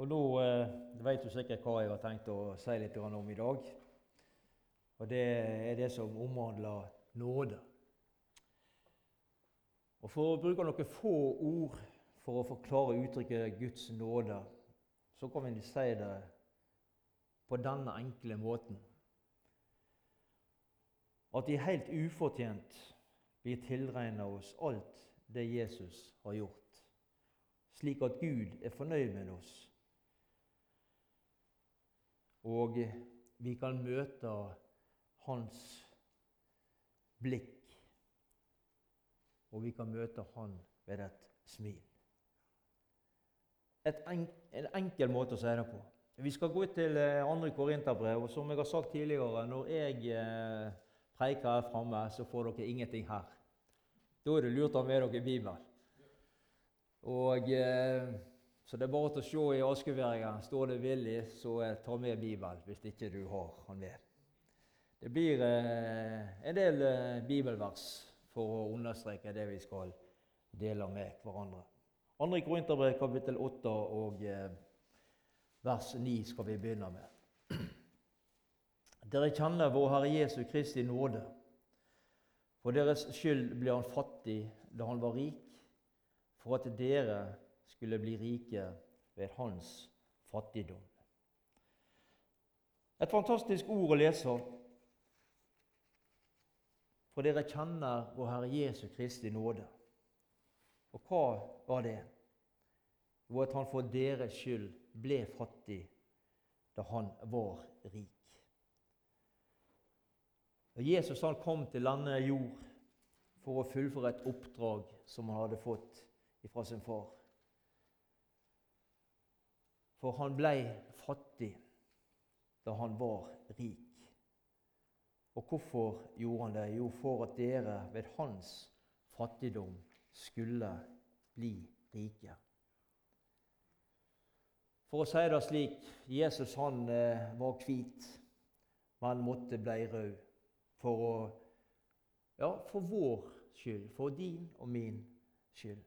Og nå eh, vet du sikkert hva jeg har tenkt å si litt om i dag. Og det er det som omhandler nåde. Og For å bruke noen få ord for å forklare uttrykket Guds nåde, så kan vi si det på denne enkle måten. At de helt ufortjent blir tilregna oss alt det Jesus har gjort, slik at Gud er fornøyd med oss og vi kan møte hans blikk. Og vi kan møte han ved et smil. Et en, en enkel måte å si det på. Vi skal gå til eh, andre Korinterbrev. og Som jeg har sagt tidligere, når jeg eh, preiker her framme, så får dere ingenting her. Da er det lurt å ha med dere Bibelen. Og eh, så det er bare til å se i askeværinga. Står det 'villig', så ta med Bibelen hvis ikke du har den med. Det blir eh, en del eh, bibelvers for å understreke det vi skal dele med hverandre. Andre Korinterbrev kapittel 8 og eh, vers 9 skal vi begynne med. Dere kjenner vår Herre Jesu Kristi nåde. For deres skyld ble han fattig da han var rik, for at dere skulle bli rike ved hans fattigdom. Et fantastisk ord å lese. For dere kjenner vår Herre Jesu Kristi nåde. Og hva var det? Jo, at han for deres skyld ble fattig da han var rik. Og Jesus han kom til landet jord for å fullføre et oppdrag som han hadde fått fra sin far. For han blei fattig da han var rik. Og hvorfor gjorde han det? Jo, for at dere ved hans fattigdom skulle bli rike. For å si det slik Jesus han eh, var hvit, men måtte bli rød. For, å, ja, for vår skyld, for din og min skyld.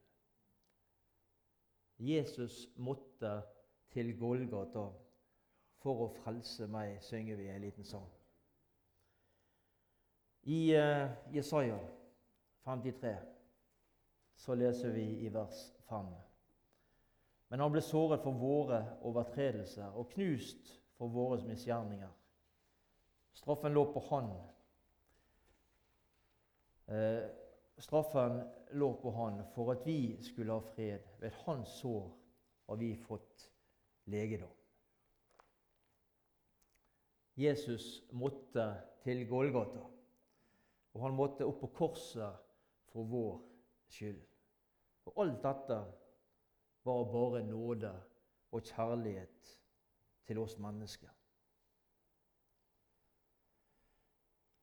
Jesus måtte til Golgata for å frelse meg, synger vi en liten sang. I uh, Jesaja 53 så leser vi i vers 5. Men han ble såret for våre overtredelser og knust for våre misgjerninger. Straffen lå på han. Eh, straffen lå på han for at vi skulle ha fred. Ved hans sår har vi fått legedom. Jesus måtte til Golgata, og han måtte opp på korset for vår skyld. Og alt dette var bare nåde og kjærlighet til oss mennesker.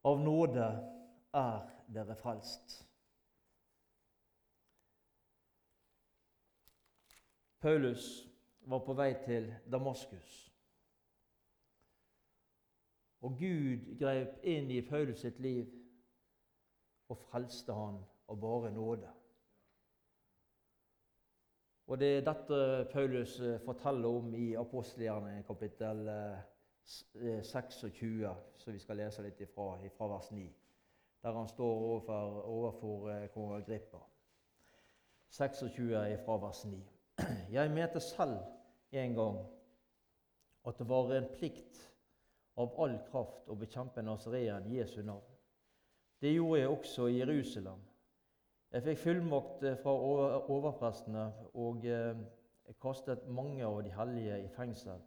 Av nåde er dere frelst. Paulus var på vei til Damaskus. Og Gud grep inn i Paulus sitt liv og frelste han av bare nåde. Og Det er dette Paulus eh, forteller om i apostelgjerne kapittel 26, eh, som vi skal lese litt ifra, ifra vers 9, der han står overfor, overfor eh, kong Agrippa. 26 ifra vers 9. Jeg mente selv en gang at det var en plikt av all kraft å bekjempe Nazarean Jesu navn. Det gjorde jeg også i Jerusalem. Jeg fikk fullmakt fra overprestene og eh, kastet mange av de hellige i fengsel.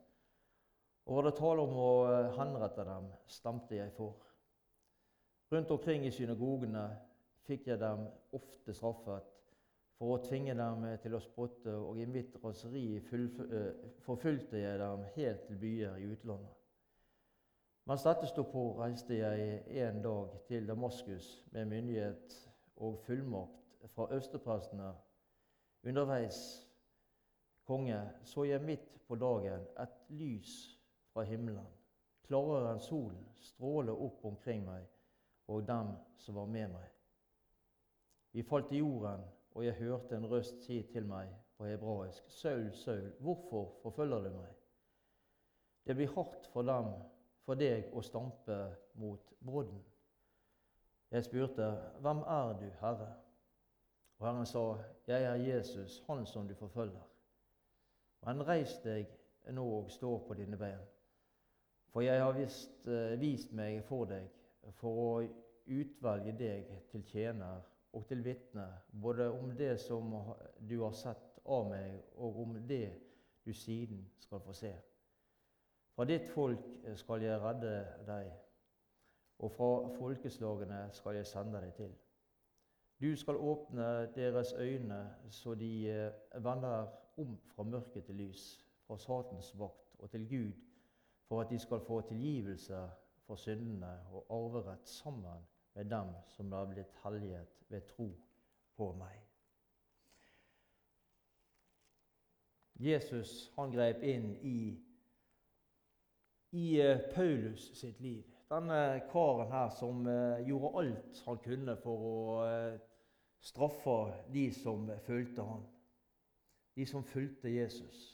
Og var det tale om å eh, henrette dem, stemte jeg for. Rundt omkring i synagogene fikk jeg dem ofte straffet for å tvinge dem til å spotte, og i mitt raseri eh, forfulgte jeg dem helt til byer i utlandet. Mens dette sto på, reiste jeg en dag til Damaskus med myndighet og fullmakt fra østerprestene. Underveis, konge, så jeg midt på dagen et lys fra himmelen, klarere enn solen, stråle opp omkring meg og dem som var med meg. Vi falt i jorden og jeg hørte en røst si til meg på hebraisk, Saul, Saul, hvorfor forfølger du meg? Det blir hardt for dem, for deg, å stampe mot brodden. Jeg spurte, Hvem er du, Herre? Og Herren sa, Jeg er Jesus, Han som du forfølger. Men reis deg nå og stå på dine bein. For jeg har vist, eh, vist meg for deg for å utvelge deg til tjener og til vitne, både om det som du har sett av meg, og om det du siden skal få se. Fra ditt folk skal jeg redde deg, og fra folkeslagene skal jeg sende deg til. Du skal åpne deres øyne så de eh, vender om fra mørket til lys, fra Satans vakt og til Gud, for at de skal få tilgivelse for syndene og arverett sammen med dem som har blitt helliget ved tro på meg. Jesus han grep inn i, i eh, Paulus sitt liv. Denne karen her som uh, gjorde alt han kunne for å uh, straffe de som fulgte han. De som fulgte Jesus.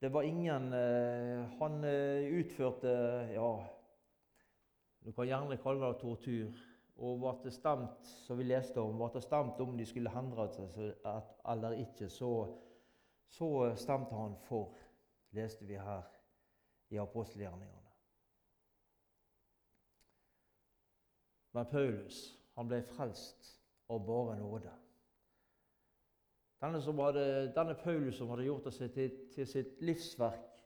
Det var ingen Han utførte ja, du kan gjerne kalle det tortur. Og ble det stemt, som vi leste om, ble det stemt om de skulle henrette seg eller ikke, så, så stemte han for, leste vi her i apostelgjerningene. Men Paulus han ble frelst av bare nåde. Denne, hadde, denne Paulus som hadde gjort det til, til sitt livsverk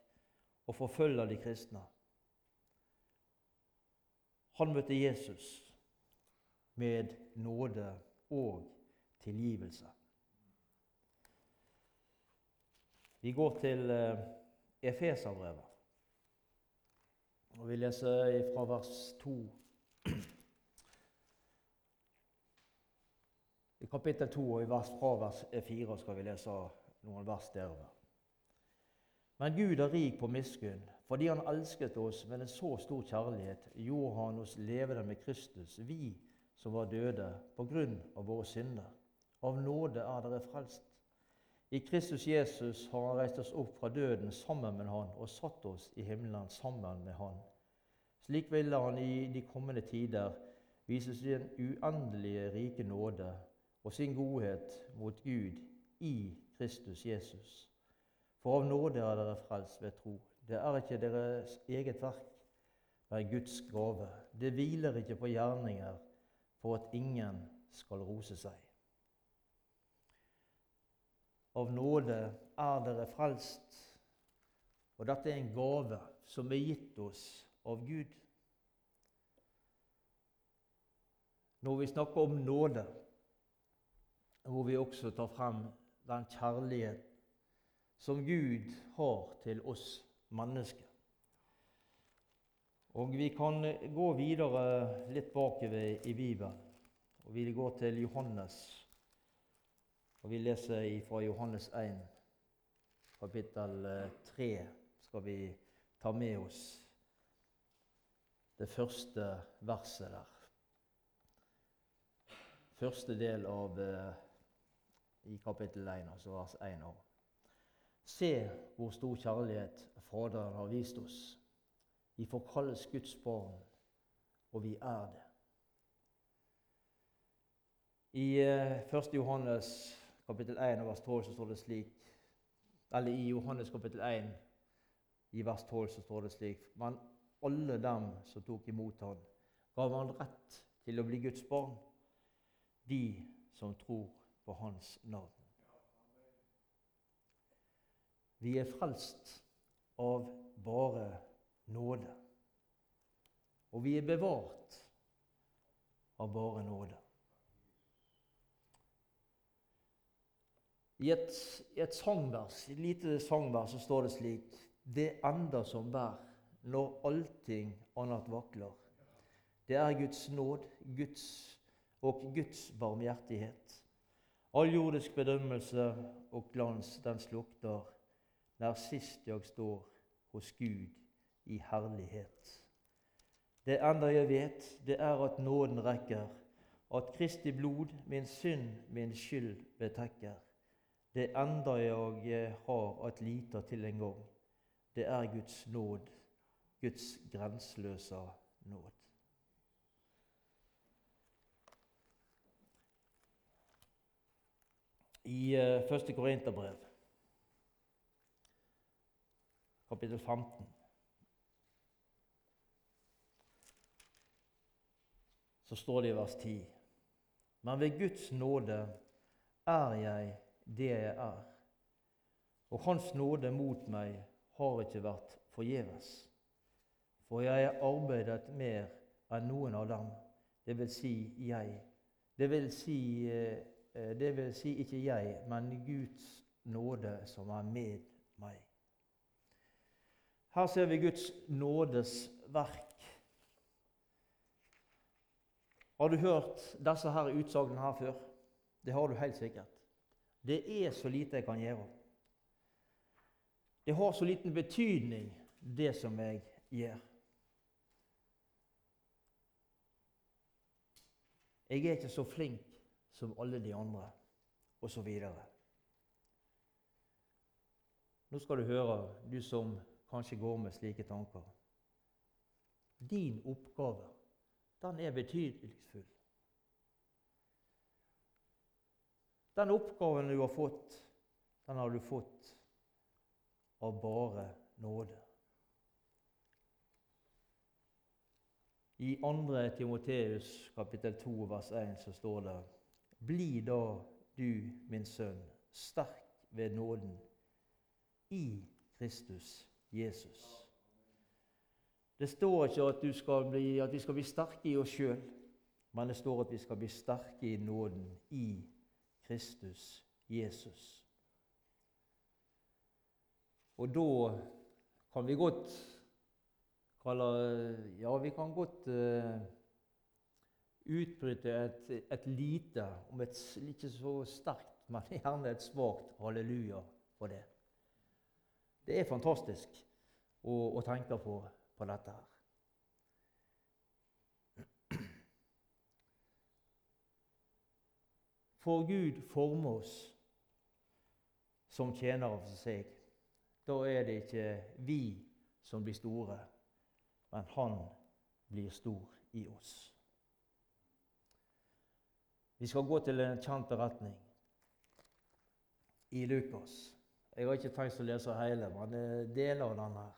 å forfølge de kristne. Han møtte Jesus med nåde og tilgivelse. Vi går til eh, Efeserbrevet, og vi leser fra vers 2. I kapittel 2 og i vers, fra vers 4 skal vi lese noen vers derover. Men Gud er rik på miskunn. Fordi Han elsket oss med en så stor kjærlighet, gjorde Han oss levende med Kristus, vi som var døde på grunn av våre synder. Av nåde er dere frelst. I Kristus Jesus har Han reist oss opp fra døden sammen med Han og satt oss i himmelen sammen med Han. Slik ville Han i de kommende tider vise sin uendelige rike nåde og sin godhet mot Gud i Kristus Jesus. For av nåde er dere frelst ved tro. Det er ikke deres eget verk, men Guds gave. Det hviler ikke på gjerninger for at ingen skal rose seg. Av nåde er dere frelst, og dette er en gave som er gitt oss av Gud. Når vi snakker om nåde, hvor vi også tar frem den kjærlighet som Gud har til oss mennesker. Og Vi kan gå videre litt bakover i Bibelen. Og Vi går til Johannes, og vi leser fra Johannes 1, kapittel 3. Skal vi ta med oss det første verset der. Første del av eh, i kapittel 1, altså vers 1 av. Se hvor stor kjærlighet Faderen har vist oss. Vi får kalles Guds barn, og vi er det. I 1. Eh, Johannes kapittel 1 vers 12 så står det slik Eller i Johannes kapittel 1 i vers 12 så står det slik Men alle dem som tok imot ham, gav han rett til å bli Guds barn, de som tror på Hans navn. Vi er frelst av bare nåde. Og vi er bevart av bare nåde. I et, et sangvers, et lite sangvers så står det slik Det ender som bær når allting annet vakler. Det er Guds nåd Guds, og Guds barmhjertighet. All jordisk bedømmelse og glans, den slukter når sist jeg står hos Gud i herlighet. Det enda jeg vet, det er at nåden rekker, at Kristi blod min synd, min skyld betekker. det enda jeg har at lite til en gang, det er Guds nåd, Guds grenseløse nåd. I uh, første Korinterbrev, kapittel 15 så står det i vers 10.: Men ved Guds nåde er jeg det jeg er, og Hans nåde mot meg har ikke vært forgjeves. For jeg har arbeidet mer enn noen av dem, det vil si jeg. Det vil si, eh, det vil si ikke jeg, men Guds nåde som er med meg. Her ser vi Guds nådes verk har du hørt disse her utsagnene her før? Det har du helt sikkert. Det er så lite jeg kan gjøre. Det har så liten betydning, det som jeg gjør. Jeg er ikke så flink som alle de andre, osv. Nå skal du høre, du som kanskje går med slike tanker. Din oppgave den er betydningsfull. Den oppgaven du har fått, den har du fått av bare nåde. I 2. Timoteus kapittel 2 vers 1 så står det Bli da du, min sønn, sterk ved nåden i Kristus Jesus. Det står ikke at, bli, at vi skal bli sterke i oss sjøl, men det står at vi skal bli sterke i nåden i Kristus Jesus. Og da kan vi godt kalle Ja, vi kan godt uh, utbryte et, et, lite, om et ikke så sterkt, men gjerne et svakt halleluja for det. Det er fantastisk å, å tenke på på dette her. For Gud former oss som tjenere for seg. Da er det ikke vi som blir store, men Han blir stor i oss. Vi skal gå til en kjent beretning i Lukas. Jeg har ikke tenkt å lese hele, men deler av den her.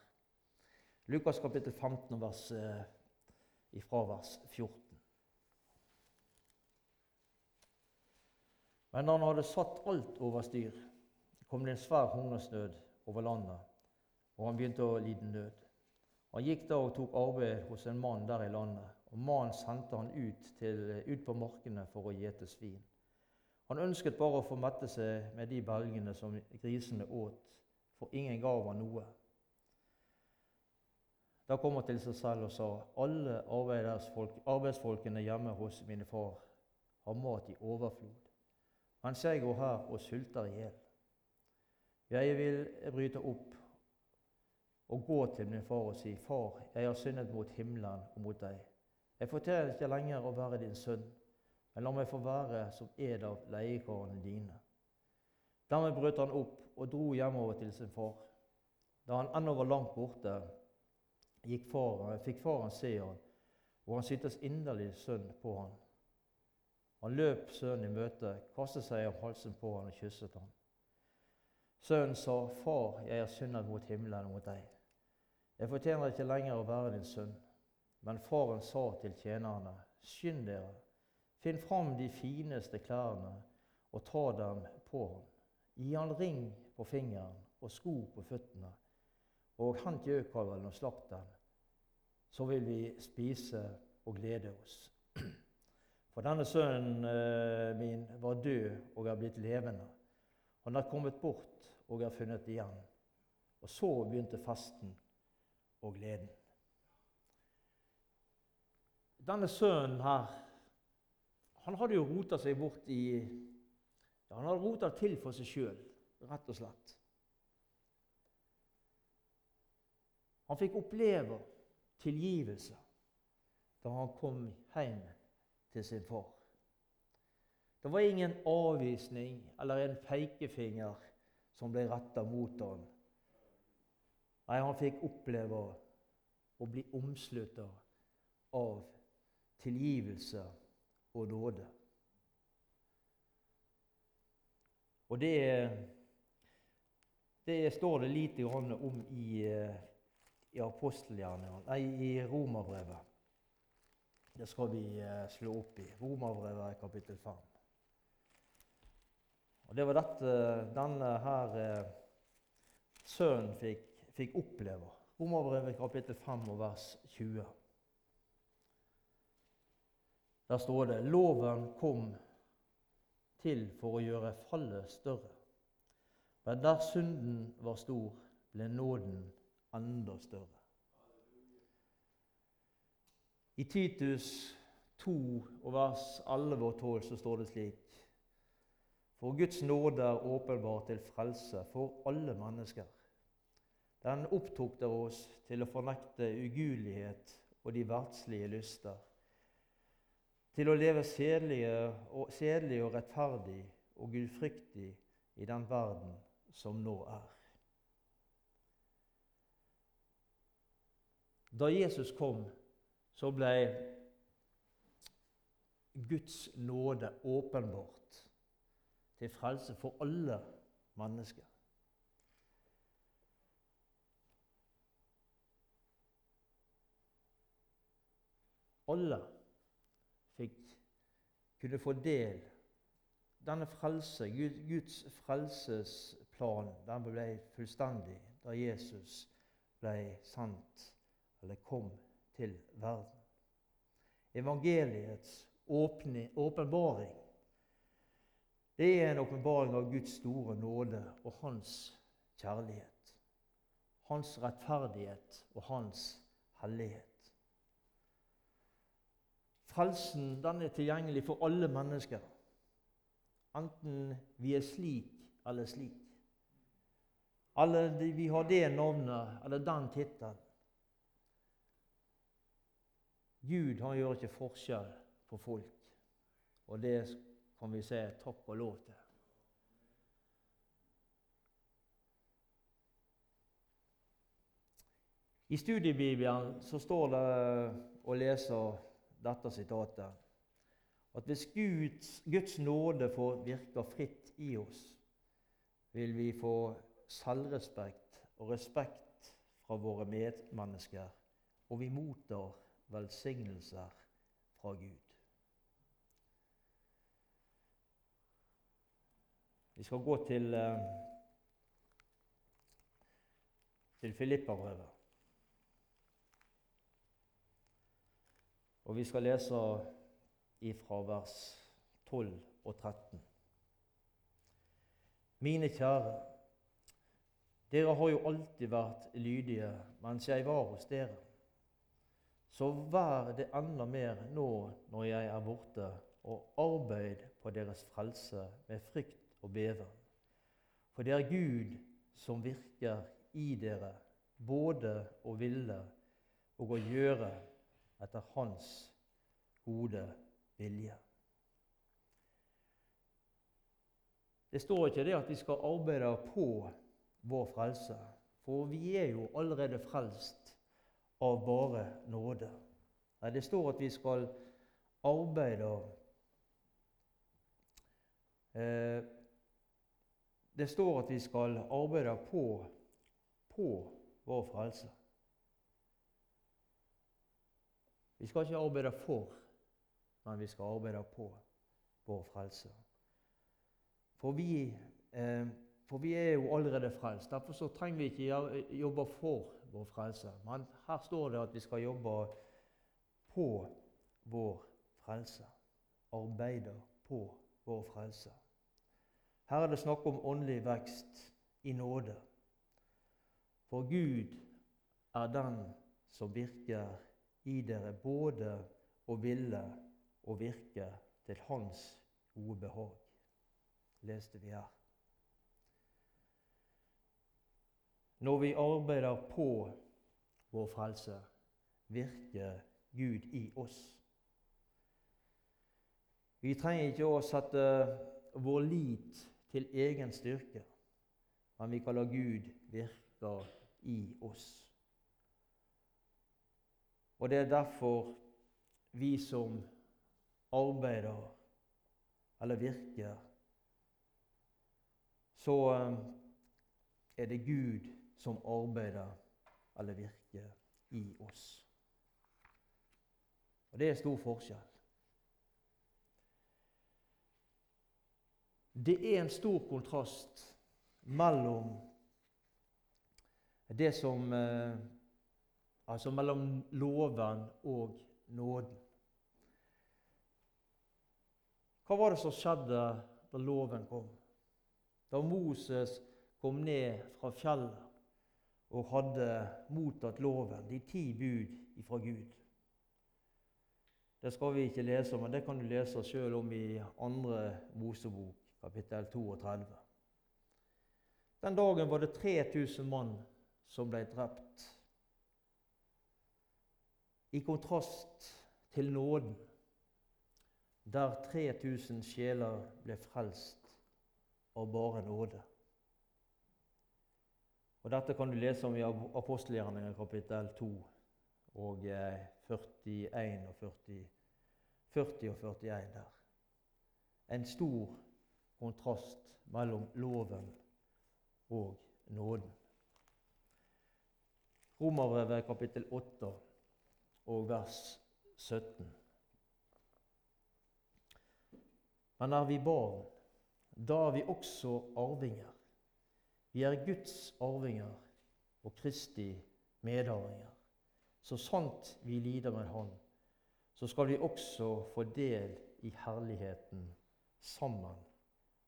Lukas kapittel 15, vers, ifra vers 14. Men da han hadde satt alt over styr, kom det en svær hungersnød over landet, og han begynte å lide nød. Han gikk da og tok arbeid hos en mann der i landet, og mannen sendte han ut, til, ut på markene for å gjete svin. Han ønsket bare å få mette seg med de belgene som grisene åt, for ingen gav han noe. Da kom han til seg selv og sa, alle arbeidsfolkene hjemme hos min far har mat i overflod, mens jeg går her og sulter i hjel. Jeg vil bryte opp og gå til min far og si, Far, jeg har syndet mot himmelen og mot deg. Jeg fortjener ikke lenger å være din sønn, men la meg få være som en av leiekarene dine. Dermed brøt han opp og dro hjemover til sin far. Da han ennå var langt borte, far, fikk faren se han, og han syntes inderlig synd på han. Han løp sønnen i møte, kastet seg om halsen på han og kysset han. Sønnen sa, 'Far, jeg har syndet mot himmelen og mot deg.' 'Jeg fortjener ikke lenger å være din sønn.' Men faren sa til tjenerne, 'Skynd dere, finn fram de fineste klærne og ta dem på ham.' 'Gi han ring på fingeren og sko på føttene.' og hent gjøkalven og slakt den. Så vil vi spise og glede oss. For denne sønnen eh, min var død og er blitt levende. Han er kommet bort og er funnet igjen. Og så begynte festen og gleden. Denne sønnen her, han hadde jo rota seg bort i ja, Han hadde rota til for seg sjøl, rett og slett. Han fikk oppleve tilgivelse da han kom hjem til sin far. Det var ingen avvisning eller en pekefinger som ble retta mot ham. Nei, han fikk oppleve å bli omslutta av tilgivelse og nåde. Og det, det står det lite grann om i, i apostelgjerningene, nei, i romerbrevet. Det skal vi eh, slå opp i. Romerbrevet kapittel 5. Og Det var dette denne her eh, sønnen fikk, fikk oppleve. Romerbrevet kapittel 5 og vers 20. Der står det loven kom til for å gjøre fallet større. Men der synden var stor, ble nåden enda større. I Titus 2 og vers 11 og 12 så står det slik For Guds nåde er åpenbar til frelse for alle mennesker. Den opptok der oss til å fornekte ugudelighet og de verdslige lyster, til å leve sedelig og, rettferdig og gudfryktig i den verden som nå er. Da Jesus kom, så ble Guds nåde åpenbart til frelse for alle mennesker. Alle kunne få del. Denne frelse, Guds frelsesplan, den ble fullstendig da Jesus ble sendt, eller kom til verden. Evangeliets åpenbaring det er en åpenbaring av Guds store nåde og hans kjærlighet. Hans rettferdighet og hans hellighet. Frelsen den er tilgjengelig for alle mennesker, enten vi er slik eller slik. Eller vi har det navnet eller den tittelen. Gud han gjør ikke forskjell på folk, og det kan vi si takk og lov til. I studiebibelen så står det å lese dette sitatet at hvis Guds, Guds nåde får virke fritt i oss, vil vi få selvrespekt og respekt fra våre medmennesker, og vi mottar velsignelser fra Gud. Vi skal gå til, eh, til Filippabrevet. Og vi skal lese ifra vers 12 og 13. Mine kjære, dere har jo alltid vært lydige mens jeg var hos dere. Så vær det enda mer nå når jeg er borte, og arbeid på deres frelse med frykt og beven. For det er Gud som virker i dere, både å ville og å gjøre etter Hans gode vilje. Det står ikke det at vi skal arbeide på vår frelse, for vi er jo allerede frelst av bare nåde. Nei, det står at vi skal arbeide eh, Det står at vi skal arbeide på, på vår frelse. Vi skal ikke arbeide for, men vi skal arbeide på vår frelse. For vi, eh, for vi er jo allerede frelst. Derfor så trenger vi ikke jobbe for vår frelse. Men her står det at vi skal jobbe på vår frelse. Arbeide på vår frelse. Her er det snakk om åndelig vekst i nåde. For Gud er den som virker i dere både å ville og virke til Hans gode behag, leste vi her. Når vi arbeider på vår frelse, virker Gud i oss. Vi trenger ikke å sette vår lit til egen styrke, men vi kan la Gud virke i oss. Og det er derfor vi som arbeider eller virker, så eh, er det Gud som arbeider eller virker i oss. Og det er stor forskjell. Det er en stor kontrast mellom det som eh, Altså mellom loven og nåden. Hva var det som skjedde da loven kom? Da Moses kom ned fra fjellet og hadde mottatt loven, de ti bud ifra Gud. Det skal vi ikke lese om, men det kan du lese sjøl om i andre Mosebok kapittel 32. Den dagen var det 3000 mann som ble drept. I kontrast til nåden, der 3000 sjeler ble frelst av bare nåde. Og Dette kan du lese om i apostelgjerningene kapittel 2 og 41 eh, og 40, 40 og 41 der. En stor kontrast mellom loven og nåden. Romerbrevet kapittel 8 og vers 17. Men er vi barn, da er vi også arvinger. Vi er Guds arvinger og Kristi medarvinger. Så sant vi lider med Han, så skal vi også få del i herligheten sammen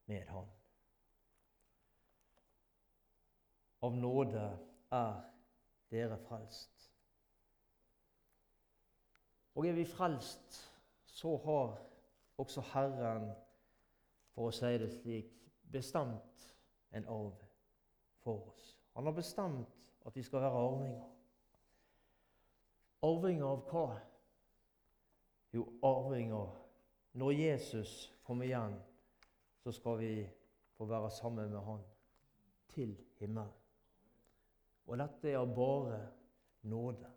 med Han. Av nåde er dere frelst. Og er vi frelst, så har også Herren, for å si det slik, bestemt en arv for oss. Han har bestemt at vi skal være arvinger. Arvinger av hva? Jo, arvinger når Jesus kommer igjen så skal vi få være sammen med Han til himmelen. Og dette er bare nåde.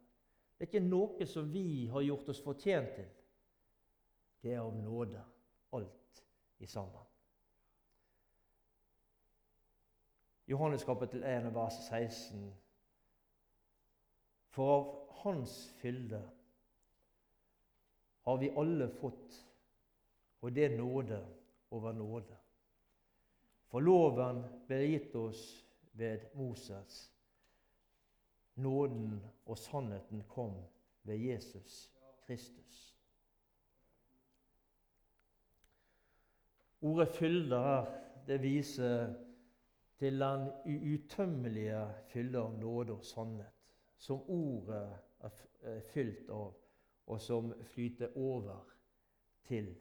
Det er ikke noe som vi har gjort oss fortjent til. Det er av nåde, alt i sammen. Johannes kapittel 1, vers 16. For av Hans fylde har vi alle fått, og det er nåde over nåde. For loven ble gitt oss ved Moses. Nåden og sannheten kom ved Jesus Kristus. Ordet 'fylde' her, det viser til den utømmelige fylde av nåde og sannhet, som ordet er fylt av, og som flyter over til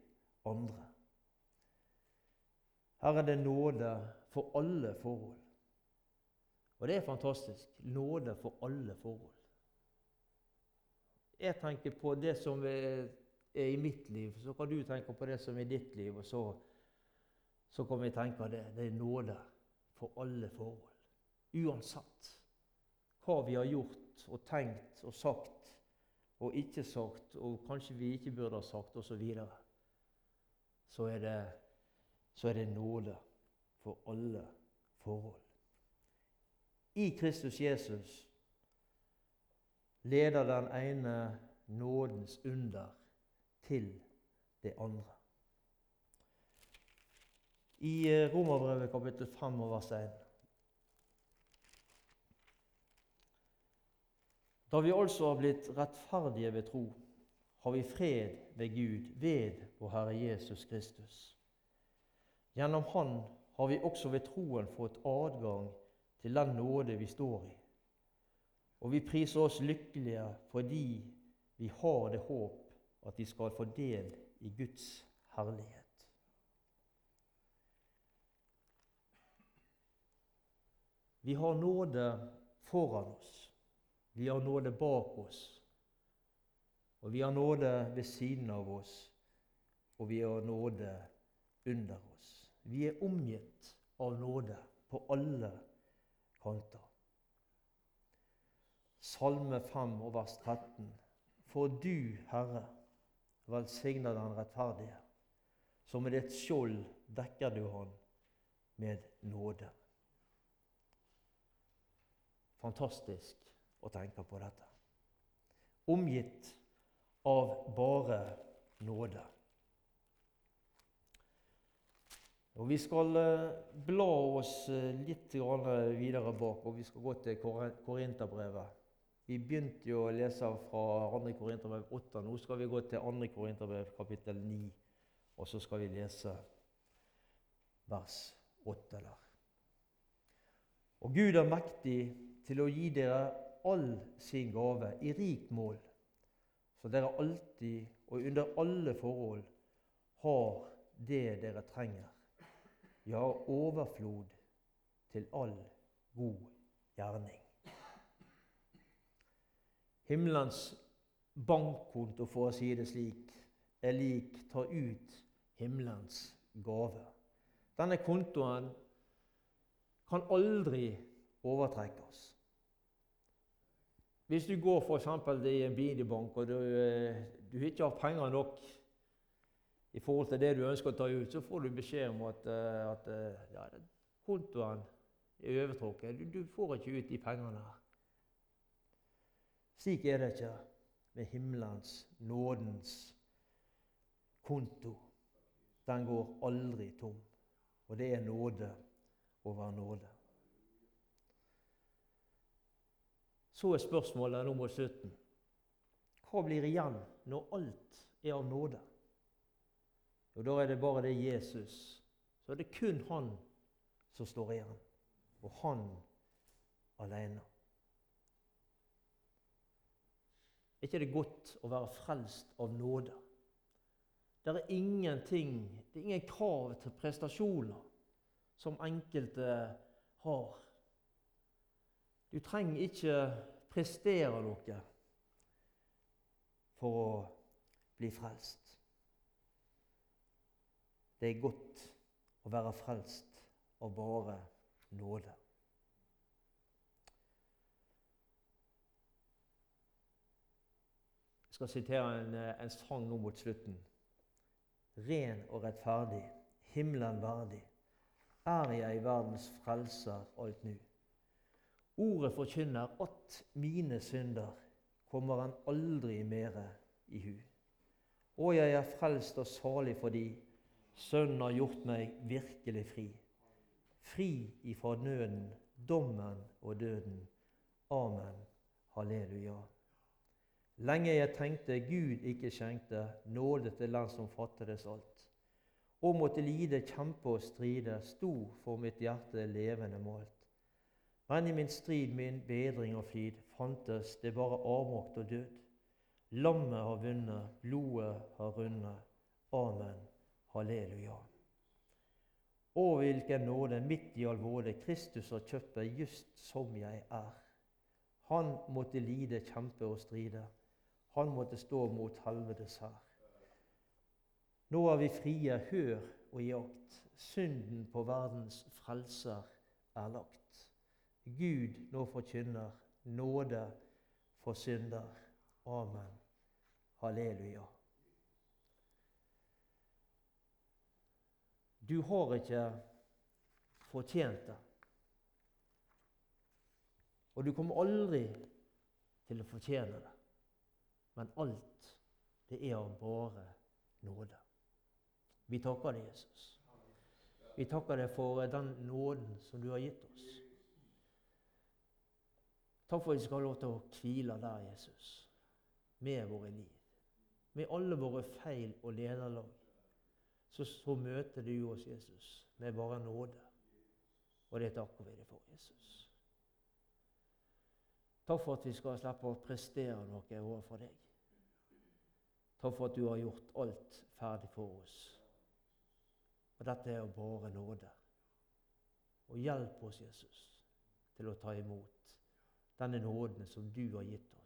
andre. Her er det nåde for alle forhold. Og det er fantastisk. Nåde for alle forhold. Jeg tenker på det som er, i mitt liv, så kan du tenke på det som er i ditt liv. Og så, så kan vi tenke det. Det er nåde for alle forhold. Uansett hva vi har gjort og tenkt og sagt og ikke sagt, og kanskje vi ikke burde ha sagt, osv., så, så er det så er det nåde for alle forhold. I Kristus Jesus leder den ene nådens under til det andre. I eh, Romerbrevet kapittel 5 og vers 1 Da vi altså har blitt rettferdige ved tro, har vi fred ved Gud ved vår Herre Jesus Kristus. Gjennom Han har vi også ved troen fått adgang til den nåde vi står i. Og vi priser oss lykkelige fordi vi har det håp at vi skal få del i Guds herlighet. Vi har nåde foran oss. Vi har nåde bak oss. Og vi har nåde ved siden av oss og vi har nåde under oss. Vi er omgitt av nåde på alle kanter. Salme 5 og vers 13. For du, Herre, velsigner den rettferdige. Så med ditt skjold dekker du han med nåde. Fantastisk å tenke på dette. Omgitt av bare nåde. Og Vi skal eh, bla oss eh, litt videre bak, og vi skal gå til Korinterbrevet. Vi begynte jo å lese fra 2. Korinterbrev 8. Nå skal vi gå til 2. Korinterbrev kapittel 9, og så skal vi lese vers 8 der. Og Gud er mektig til å gi dere all sin gave i rikt mål, så dere alltid og under alle forhold har det dere trenger ja, overflod til all god gjerning. Himmelens bankkonto, for å si det slik, er lik ta ut himmelens gave. Denne kontoen kan aldri overtrekkes. Hvis du går f.eks. i en bidibank og du, eh, du ikke har penger nok i forhold til det du ønsker å ta ut, så får du beskjed om at, eh, at eh, ja, kontoen er overtrukket. Du, du, får ikke ut de pengene her. Slik er det ikke med himmelens, nådens konto. Den går aldri tom. Og det er nåde over nåde. Så er spørsmålet mot slutten hva blir igjen når alt er av nåde? Og Da er det bare det Jesus. Så er det kun han som står igjen. Og han alene. Er ikke det godt å være frelst av nåde? Det er ingenting, det er ingen krav til prestasjoner som enkelte har. Du trenger ikke prestere noe for å bli frelst. Det er godt å være frelst av bare nåde. Jeg skal sitere en, en sang nå mot slutten. Ren og rettferdig, himmelen verdig, er jeg verdens frelser alt nu. Ordet forkynner at mine synder kommer han aldri mere i hu. Og jeg er frelst og salig fordi Sønnen har gjort meg virkelig fri. Fri ifra nøden, dommen og døden. Amen. Halleluja. Lenge jeg tenkte Gud ikke skjenkte nåde til den som fattedes alt, og måtte lide, kjempe og stride, sto for mitt hjerte levende målt. Men i min strid, min bedring og flid, fantes det bare avmakt og død. Lammet har vunnet, blodet har rundet. Amen. Halleluja. Å, hvilken nåde midt i våde Kristus har kjøpt meg just som jeg er. Han måtte lide, kjempe og stride. Han måtte stå mot helvetes hær. Nå er vi frie, hør og jakt. Synden på verdens frelser er lagt. Gud nå forkynner nåde for synder. Amen. Halleluja. Du har ikke fortjent det. Og du kommer aldri til å fortjene det. Men alt, det er av bare nåde. Vi takker deg, Jesus. Vi takker deg for den nåden som du har gitt oss. Takk for at vi skal ha lov til å hvile der, Jesus, med våre liv. Med alle våre feil og lederlag så, så møter du oss, Jesus, med bare nåde. Og det takker vi deg for, Jesus. Takk for at vi skal slippe å prestere noe overfor deg. Takk for at du har gjort alt ferdig for oss. Og dette er bare nåde. Og hjelp oss, Jesus, til å ta imot denne nåden som du har gitt oss.